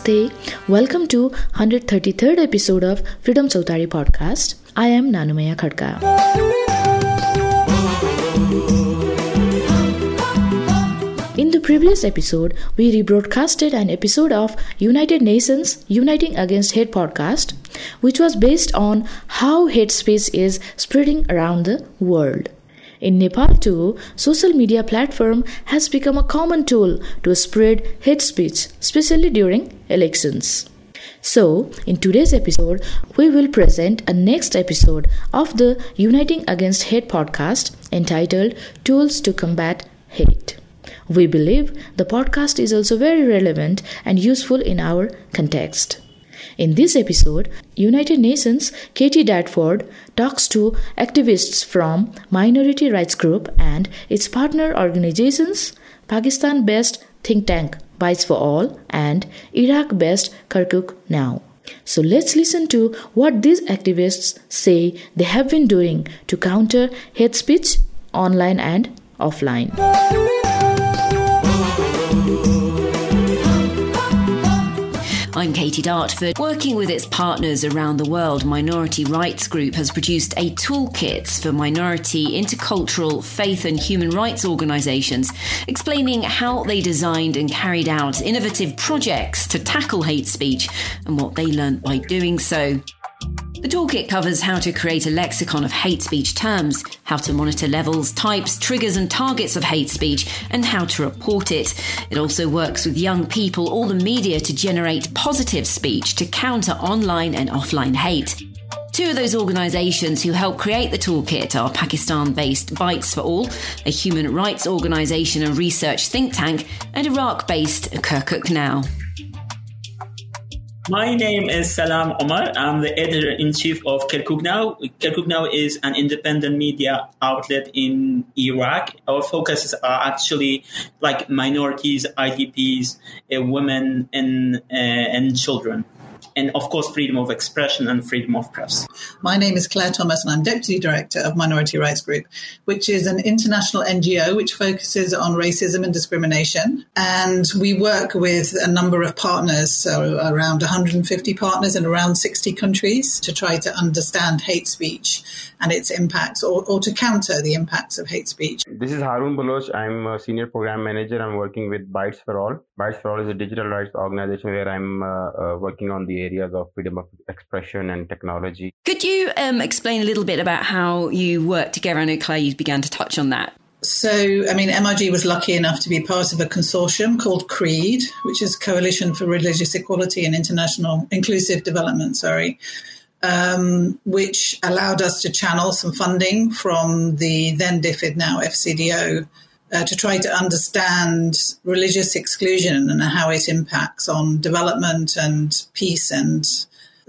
Namaste. Welcome to 133rd episode of Freedom Chautari podcast. I am Nanumaya Khadka. In the previous episode, we rebroadcasted an episode of United Nations Uniting Against Hate podcast, which was based on how hate speech is spreading around the world. In Nepal too, social media platform has become a common tool to spread hate speech, especially during elections. So, in today's episode, we will present a next episode of the Uniting Against Hate podcast entitled Tools to Combat Hate. We believe the podcast is also very relevant and useful in our context. In this episode, United Nations Katie Dartford talks to activists from Minority Rights Group and its partner organizations, Pakistan based think tank Bytes for All and Iraq based Kirkuk Now. So let's listen to what these activists say they have been doing to counter hate speech online and offline. I'm Katie Dartford. Working with its partners around the world, Minority Rights Group has produced a toolkit for minority, intercultural, faith, and human rights organisations, explaining how they designed and carried out innovative projects to tackle hate speech and what they learned by doing so. The toolkit covers how to create a lexicon of hate speech terms, how to monitor levels, types, triggers, and targets of hate speech, and how to report it. It also works with young people or the media to generate positive speech to counter online and offline hate. Two of those organisations who helped create the toolkit are Pakistan based Bytes for All, a human rights organisation and research think tank, and Iraq based Kirkuk Now. My name is Salam Omar. I'm the editor in chief of Kirkuk Now. Kirkuk Now is an independent media outlet in Iraq. Our focuses are actually like minorities, IDPs, uh, women, and uh, and children and of course freedom of expression and freedom of press. My name is Claire Thomas and I'm Deputy Director of Minority Rights Group, which is an international NGO which focuses on racism and discrimination. And we work with a number of partners, so around 150 partners in around 60 countries to try to understand hate speech and its impacts or, or to counter the impacts of hate speech. This is Haroon Baloch. I'm a senior program manager. I'm working with Bytes for All. Bytes for All is a digital rights organization where I'm uh, uh, working on the areas of freedom of expression and technology. Could you um, explain a little bit about how you work together? I know Claire, you began to touch on that. So, I mean, MRG was lucky enough to be part of a consortium called CREID, which is Coalition for Religious Equality and International Inclusive Development, sorry, um, which allowed us to channel some funding from the then DFID, now FCDO, uh, to try to understand religious exclusion and how it impacts on development and peace and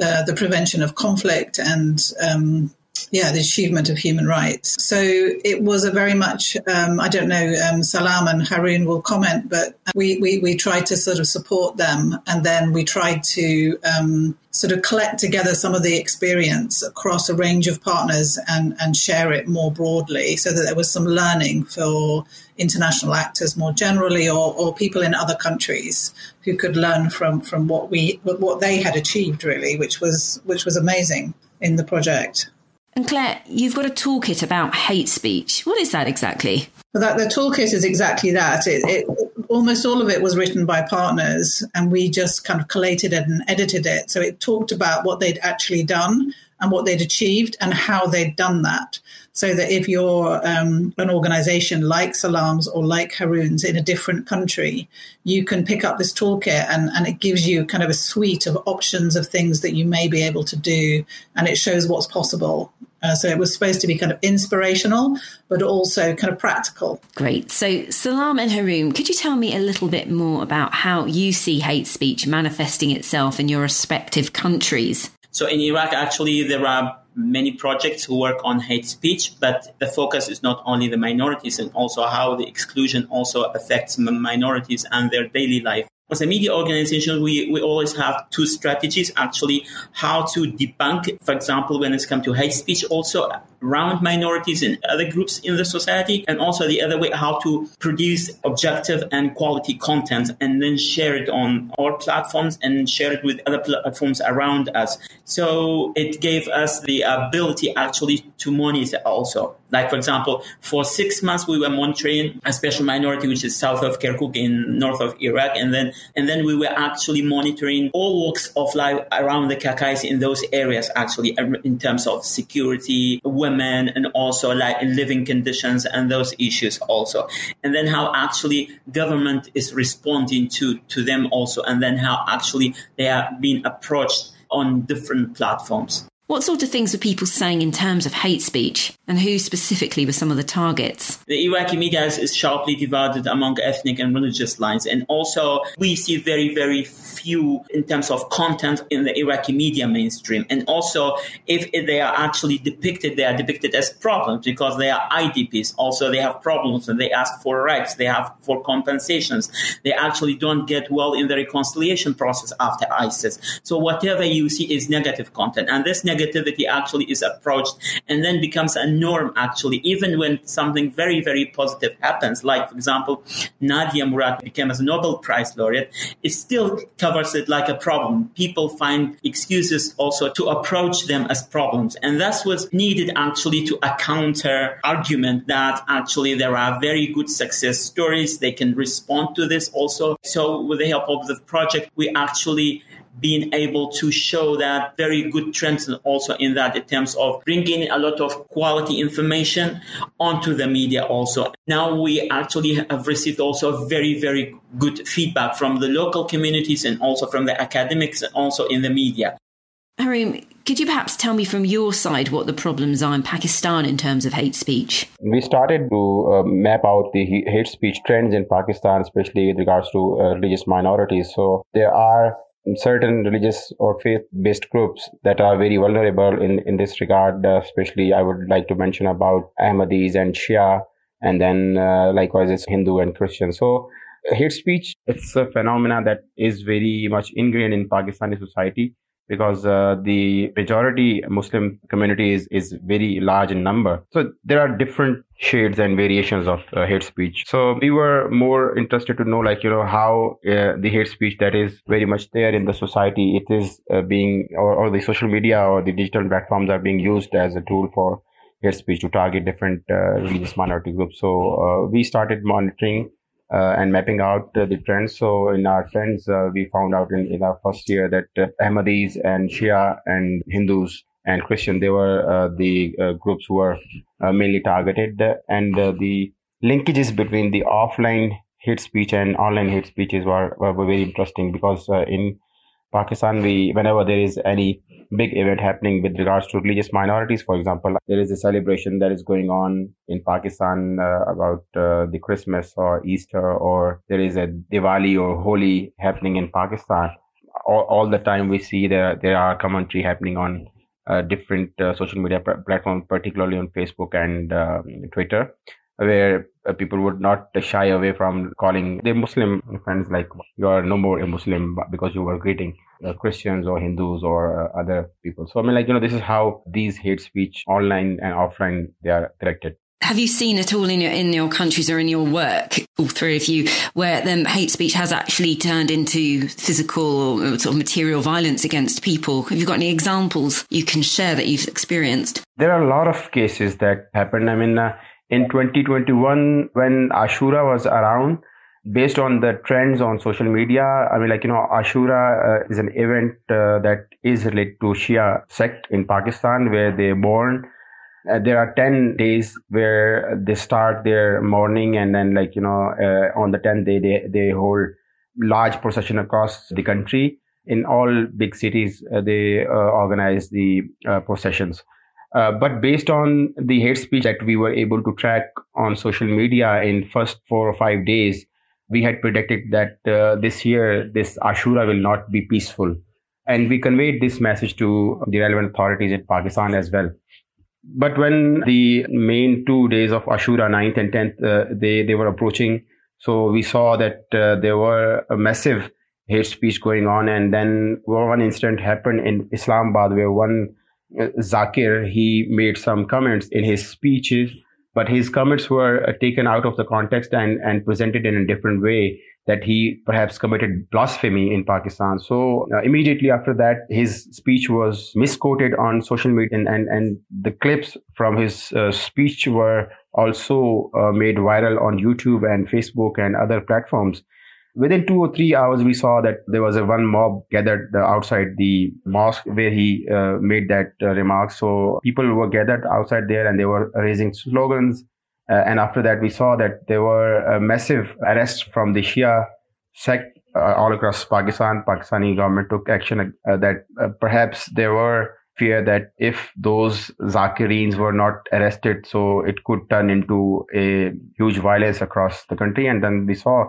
uh, the prevention of conflict and um, yeah, the achievement of human rights. So it was a very much, um, I don't know, um, Salam and Haroon will comment, but we, we, we tried to sort of support them and then we tried to um, sort of collect together some of the experience across a range of partners and, and share it more broadly so that there was some learning for international actors more generally or, or people in other countries who could learn from, from what we what they had achieved really, which was which was amazing in the project. And Claire, you've got a toolkit about hate speech. What is that exactly? Well, that the toolkit is exactly that. It, it, almost all of it was written by partners, and we just kind of collated it and edited it. So it talked about what they'd actually done and what they'd achieved and how they'd done that. So that if you're um, an organization like Salam's or like Haroon's in a different country, you can pick up this toolkit and, and it gives you kind of a suite of options of things that you may be able to do and it shows what's possible. Uh, so it was supposed to be kind of inspirational, but also kind of practical. Great. So, Salam and Haroon, could you tell me a little bit more about how you see hate speech manifesting itself in your respective countries? So, in Iraq, actually, there are many projects who work on hate speech, but the focus is not only the minorities and also how the exclusion also affects minorities and their daily life. As a media organization, we, we always have two strategies actually how to debunk, for example, when it's come to hate speech, also around minorities and other groups in the society, and also the other way how to produce objective and quality content and then share it on our platforms and share it with other platforms around us. So it gave us the ability actually to monitor also. Like, for example, for six months, we were monitoring a special minority, which is south of Kirkuk in north of Iraq. And then, and then we were actually monitoring all walks of life around the Kakais in those areas, actually, in terms of security, women, and also like living conditions and those issues also. And then how actually government is responding to, to them also. And then how actually they are being approached on different platforms. What sort of things were people saying in terms of hate speech, and who specifically were some of the targets? The Iraqi media is sharply divided among ethnic and religious lines, and also we see very, very few in terms of content in the Iraqi media mainstream. And also, if they are actually depicted, they are depicted as problems because they are IDPs. Also, they have problems and they ask for rights, they have for compensations. They actually don't get well in the reconciliation process after ISIS. So whatever you see is negative content, and this negativity actually is approached and then becomes a norm actually even when something very very positive happens like for example nadia murad became a nobel prize laureate it still it like a problem. People find excuses also to approach them as problems. And that's what's needed actually to a counter argument that actually there are very good success stories. They can respond to this also. So with the help of the project we actually being able to show that very good trends also in that in terms of bringing a lot of quality information onto the media also. Now we actually have received also very, very good feedback from the local communities and also from the academics and also in the media. Haroon, could you perhaps tell me from your side what the problems are in Pakistan in terms of hate speech? We started to uh, map out the hate speech trends in Pakistan, especially with regards to uh, religious minorities. So there are certain religious or faith-based groups that are very vulnerable in, in this regard. Uh, especially, I would like to mention about Ahmadis and Shia, and then uh, likewise it's Hindu and Christian. So hate speech, it's a phenomena that is very much ingrained in Pakistani society because uh, the majority Muslim community is, is very large in number. So there are different shades and variations of uh, hate speech. So we were more interested to know, like, you know, how uh, the hate speech that is very much there in the society, it is uh, being, or, or the social media or the digital platforms are being used as a tool for hate speech to target different uh, religious minority groups. So uh, we started monitoring Uh, and mapping out uh, the trends. So in our trends, uh, we found out in, in our first year that uh, Ahmadis and Shia and Hindus and Christian, they were uh, the groups who were mainly targeted. And the linkages between the offline hate speech and online hate speeches were, were very interesting because in Pakistan, we whenever there is any big event happening with regards to religious minorities. For example, there is a celebration that is going on in Pakistan uh, about uh, the Christmas or Easter, or there is a Diwali or Holi happening in Pakistan. All, all the time we see there there are commentary happening on uh, different uh, social media pr- platforms, particularly on Facebook and um, Twitter, where uh, people would not shy away from calling their Muslim friends like you are no more a Muslim because you were greeting uh, Christians or Hindus or uh, other people. So I mean, like you know, this is how these hate speech online and offline they are directed. Have you seen at all in your in your countries or in your work, all three of you, where the hate speech has actually turned into physical or sort of material violence against people? Have you got any examples you can share that you've experienced? There are a lot of cases that happened. I mean, uh, in 2021, when Ashura was around, based on the trends on social media i mean like you know ashura uh, is an event uh, that is related to shia sect in pakistan where they born uh, there are 10 days where they start their mourning and then like you know uh, on the 10th day they, they hold large procession across the country. In all big cities uh, they uh, organize the processions but based on the hate speech that we were able to track on social media in first four or five days we had predicted that uh, this year this Ashura will not be peaceful. And we conveyed this message to the relevant authorities in Pakistan as well. But when the main two days of Ashura, 9th and 10th, uh, they, they were approaching, so we saw that uh, there were a massive hate speech going on. And then one incident happened in Islamabad where one uh, Zakir, he made some comments in his speeches, but his comments were uh, taken out of the context and, and presented in a different way that he perhaps committed blasphemy in Pakistan. So uh, immediately after that, his speech was misquoted on social media, and and, and the clips from his uh, speech were also uh, made viral on YouTube and Facebook and other platforms. Within two or three hours, we saw that there was a one mob gathered outside the mosque where he uh, made that uh, remark. So people were gathered outside there and they were raising slogans. Uh, and after that, we saw that there were massive arrests from the Shia sect uh, all across Pakistan. Pakistani government took action uh, that uh, perhaps there were fear that if those Zakirins were not arrested, so it could turn into a huge violence across the country. And then we saw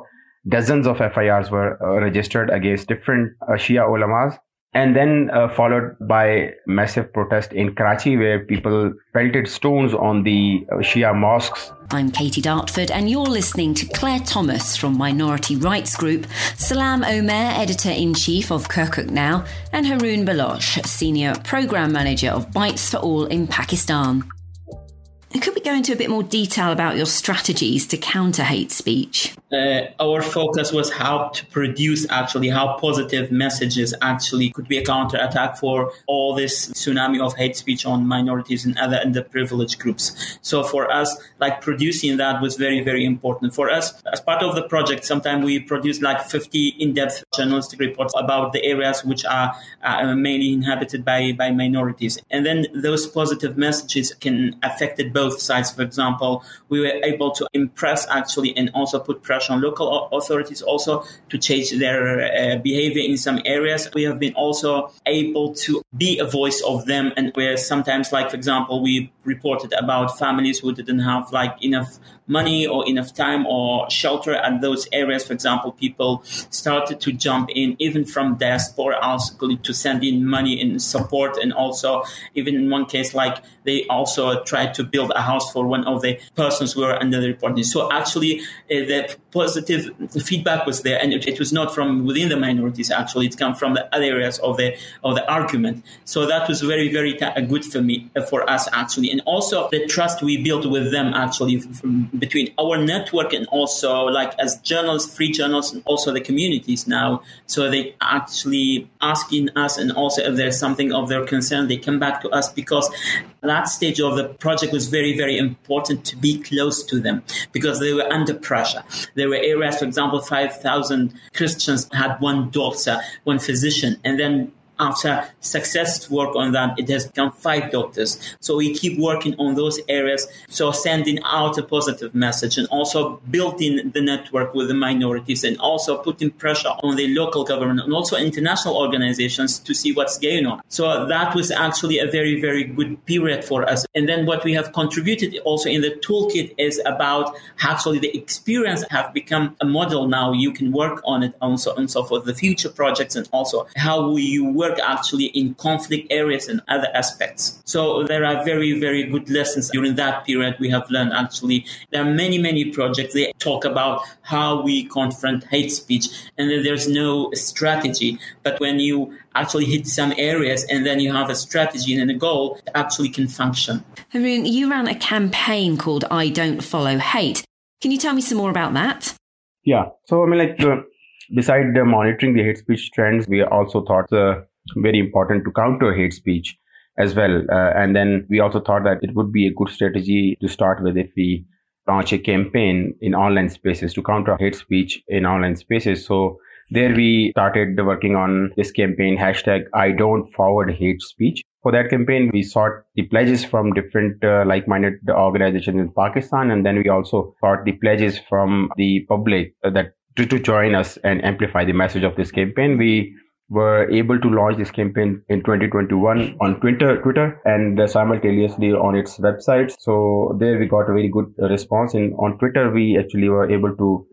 dozens of FIRs were uh, registered against different uh, Shia ulamas. And then uh, followed by massive protest in Karachi, where people pelted stones on the uh, Shia mosques. I'm Katie Dartford, and you're listening to Claire Thomas from Minority Rights Group, Salam Omer, editor in chief of Kirkuk Now, and Haroon Baloch, senior program manager of Bytes for All in Pakistan. Go into a bit more detail about your strategies to counter hate speech? Uh, our focus was how to produce actually how positive messages actually could be a counter attack for all this tsunami of hate speech on minorities and other underprivileged groups. So for us, like producing that was very, very important. For us, as part of the project, sometimes we produce like 50 in-depth journalistic reports about the areas which are uh, mainly inhabited by, by minorities. And then those positive messages can affect both both For example, we were able to impress actually and also put pressure on local authorities also to change their uh, behavior in some areas. We have been also able to be a voice of them and where sometimes like for example we reported about families who didn't have like enough money or enough time or shelter at those areas. For example, people started to jump in even from diaspora also to send in money and support and also even in one case like they also tried to build a house for one of the persons who were under the reporting. So actually uh, the positive feedback was there and it, it, was not from within the minorities actually it came from the other areas of the of the argument. So that was very very good for me uh, for us actually and also the trust we built with them actually from, between our network and also like as journalists, free journalists, and also the communities now. So they actually asking us, and also if there's something of their concern, they come back to us because that stage of the project was very, very important to be close to them because they were under pressure. There were areas, for example, 5,000 Christians had one doctor, one physician, and then after successful work on that, it has become five doctors. So we keep working on those areas. So sending out a positive message and also building the network with the minorities and also putting pressure on the local government and also international organizations to see what's going on. So that was actually a very, very good period for us. And then what we have contributed also in the toolkit is about actually the experience have become a model now. You can work on it also and so for the future projects and also how you work work actually in conflict areas and other aspects. So there are very, very good lessons during that period we have learned actually. There are many, many projects. They talk about how we confront hate speech and then there's no strategy. But when you actually hit some areas and then you have a strategy and a goal, it actually can function. Haroon, you ran a campaign called I Don't Follow Hate. Can you tell me some more about that? Yeah. So, I mean, like, uh, beside uh, monitoring the hate speech trends, we also thought the very important to counter hate speech as well. Uh, and then we also thought that it would be a good strategy to start with if we launch a campaign in online spaces to counter hate speech in online spaces. So there we started working on this campaign, hashtag I don't forward hate speech. For that campaign, we sought the pledges from different uh, like-minded organizations in Pakistan. And then we also sought the pledges from the public uh, that to, to join us and amplify the message of this campaign. We were able to launch this campaign in 2021 on Twitter, Twitter, and simultaneously on its website. So there we got a very good response. And on Twitter, we actually were able to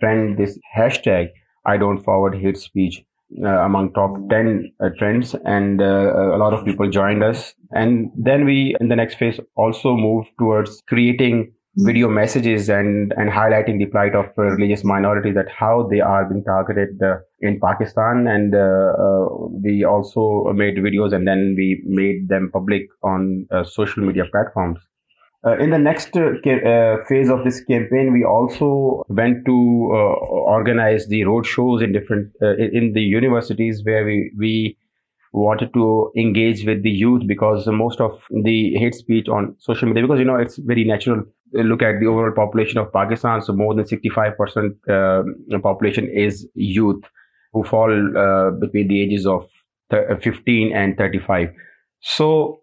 trend this hashtag "I don't forward hate speech" uh, among top 10 uh, trends, and uh, a lot of people joined us. And then we, in the next phase, also moved towards creating video messages and and highlighting the plight of religious minorities that how they are being targeted uh, in Pakistan. And uh, uh, we also made videos and then we made them public on uh, social media platforms. Uh, in the next uh, phase of this campaign, we also went to organize the road shows in different in the universities where we we wanted to engage with the youth because most of the hate speech on social media because you know it's very natural look at the overall population of pakistan so more than 65% uh, population is youth who fall uh, between the ages of 15 and 35 so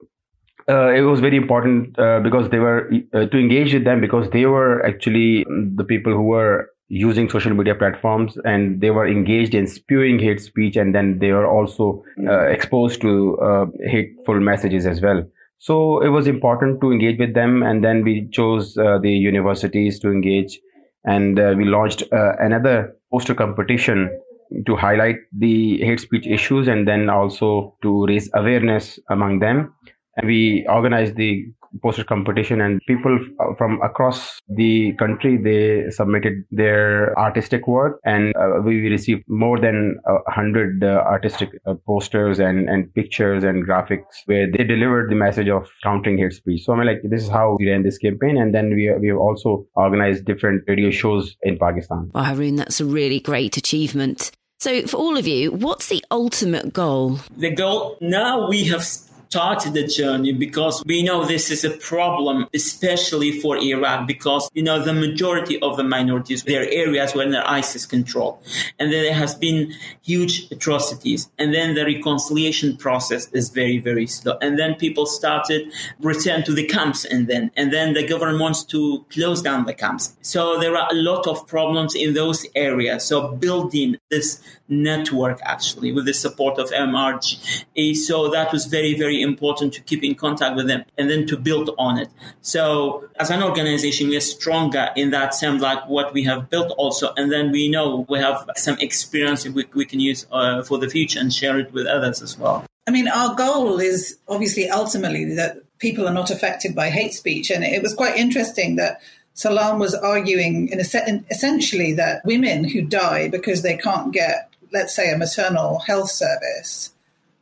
uh, it was very important uh, because they were uh, to engage with them because they were actually the people who were using social media platforms and they were engaged in spewing hate speech and then they were also uh, exposed to uh, hateful messages as well so it was important to engage with them and then we chose uh, the universities to engage and uh, we launched uh, another poster competition to highlight the hate speech issues and then also to raise awareness among them. And we organized the poster competition and people from across the country they submitted their artistic work and uh, we received more than a hundred uh, artistic uh, posters and, and pictures and graphics where they delivered the message of countering hate speech. So i mean like this is how we ran this campaign and then we we have also organized different radio shows in pakistan. Well haroon that's a really great achievement. So, for all of you, what's the ultimate goal? The goal now we have started the journey because we know this is a problem, especially for Iraq, because, you know, the majority of the minorities, their areas were under ISIS control. And then there has been huge atrocities. And then the reconciliation process is very, very slow. And then people started return to the camps and then, and then the government wants to close down the camps. So there are a lot of problems in those areas. So building this network actually with the support of MRG. So that was very, very important to keep in contact with them and then to build on it. So as an organization, we are stronger in that sense, like what we have built also. And then we know we have some experience we, we can use uh, for the future and share it with others as well. I mean, our goal is obviously ultimately that people are not affected by hate speech. And it was quite interesting that Salam was arguing in, essentially that women who die because they can't get, let's say, a maternal health service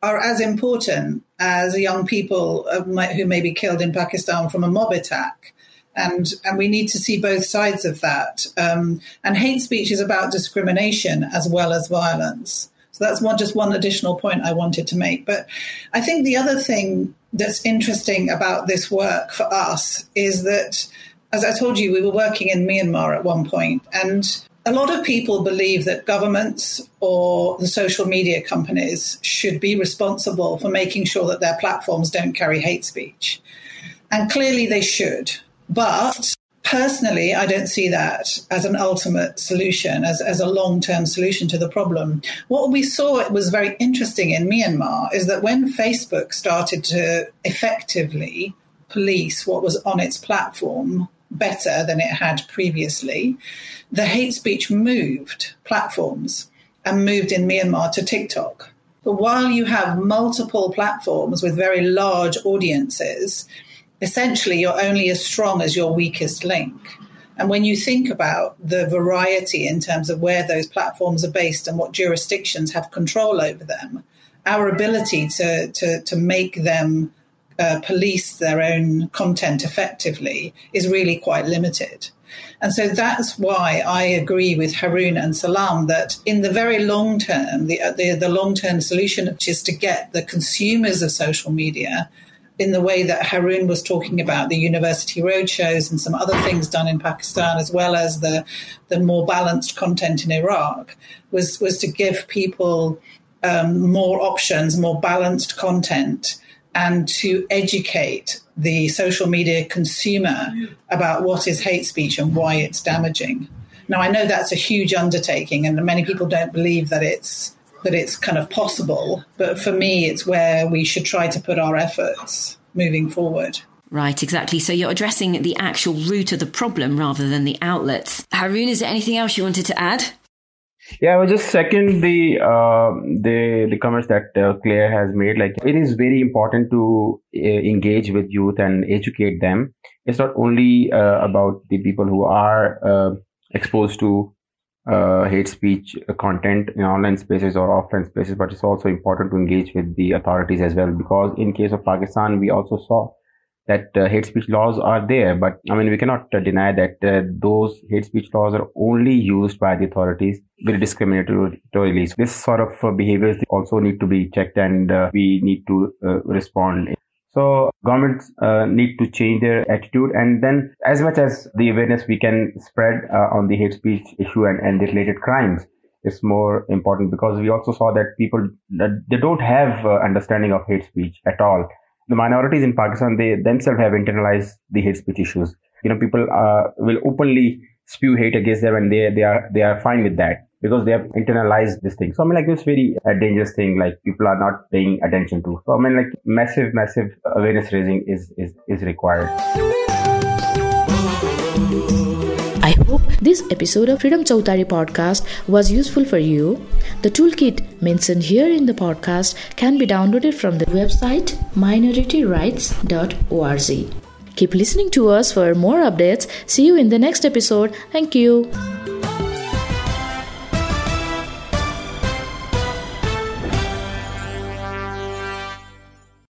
are as important as young people who may be killed in Pakistan from a mob attack. And, and we need to see both sides of that. Um, and hate speech is about discrimination as well as violence. So that's one, just one additional point I wanted to make. But I think the other thing that's interesting about this work for us is that, as I told you, we were working in Myanmar at one point, and a lot of people believe that governments or the social media companies should be responsible for making sure that their platforms don't carry hate speech. And clearly they should. But personally, I don't see that as an ultimate solution, as, as a long term solution to the problem. What we saw was very interesting in Myanmar is that when Facebook started to effectively police what was on its platform better than it had previously, the hate speech moved platforms and moved in Myanmar to TikTok. But while you have multiple platforms with very large audiences, essentially you're only as strong as your weakest link. And when you think about the variety in terms of where those platforms are based and what jurisdictions have control over them, our ability to, to, to make them uh, police their own content effectively is really quite limited. And so that's why I agree with Haroon and Salam that in the very long term, the, uh, the, the long term solution which is to get the consumers of social media in the way that Haroon was talking about the university roadshows and some other things done in Pakistan, as well as the, the more balanced content in Iraq, was, was to give people um, more options, more balanced content and to educate the social media consumer about what is hate speech and why it's damaging. Now, I know that's a huge undertaking, and many people don't believe that it's that it's kind of possible. But for me, it's where we should try to put our efforts moving forward. Right, exactly. So you're addressing the actual root of the problem rather than the outlets. Haroon, is there anything else you wanted to add? Yeah, I was just second the uh, the the comments that uh, Claire has made. Like it is very important to uh, engage with youth and educate them. It's not only uh, about the people who are uh, exposed to uh, hate speech content in online spaces or offline spaces, but it's also important to engage with the authorities as well. Because in case of Pakistan, we also saw that uh, hate speech laws are there, but I mean, we cannot uh, deny that uh, those hate speech laws are only used by the authorities very discriminatorily. So this sort of uh, behaviors also need to be checked and uh, we need to uh, respond. So governments need to change their attitude and then as much as the awareness we can spread on the hate speech issue and, and the related crimes is more important because we also saw that people they don't have understanding of hate speech at all the minorities in Pakistan, they themselves have internalized the hate speech issues. You know, people uh, will openly spew hate against them, and they they are they are fine with that because they have internalized this thing. So I mean, like this very uh, dangerous thing, like people are not paying attention to. So I mean, like massive, massive awareness raising is is is required. I hope this episode of Freedom Chautari podcast was useful for you. The toolkit mentioned here in the podcast can be downloaded from the website minorityrights.org. Keep listening to us for more updates. See you in the next episode. Thank you.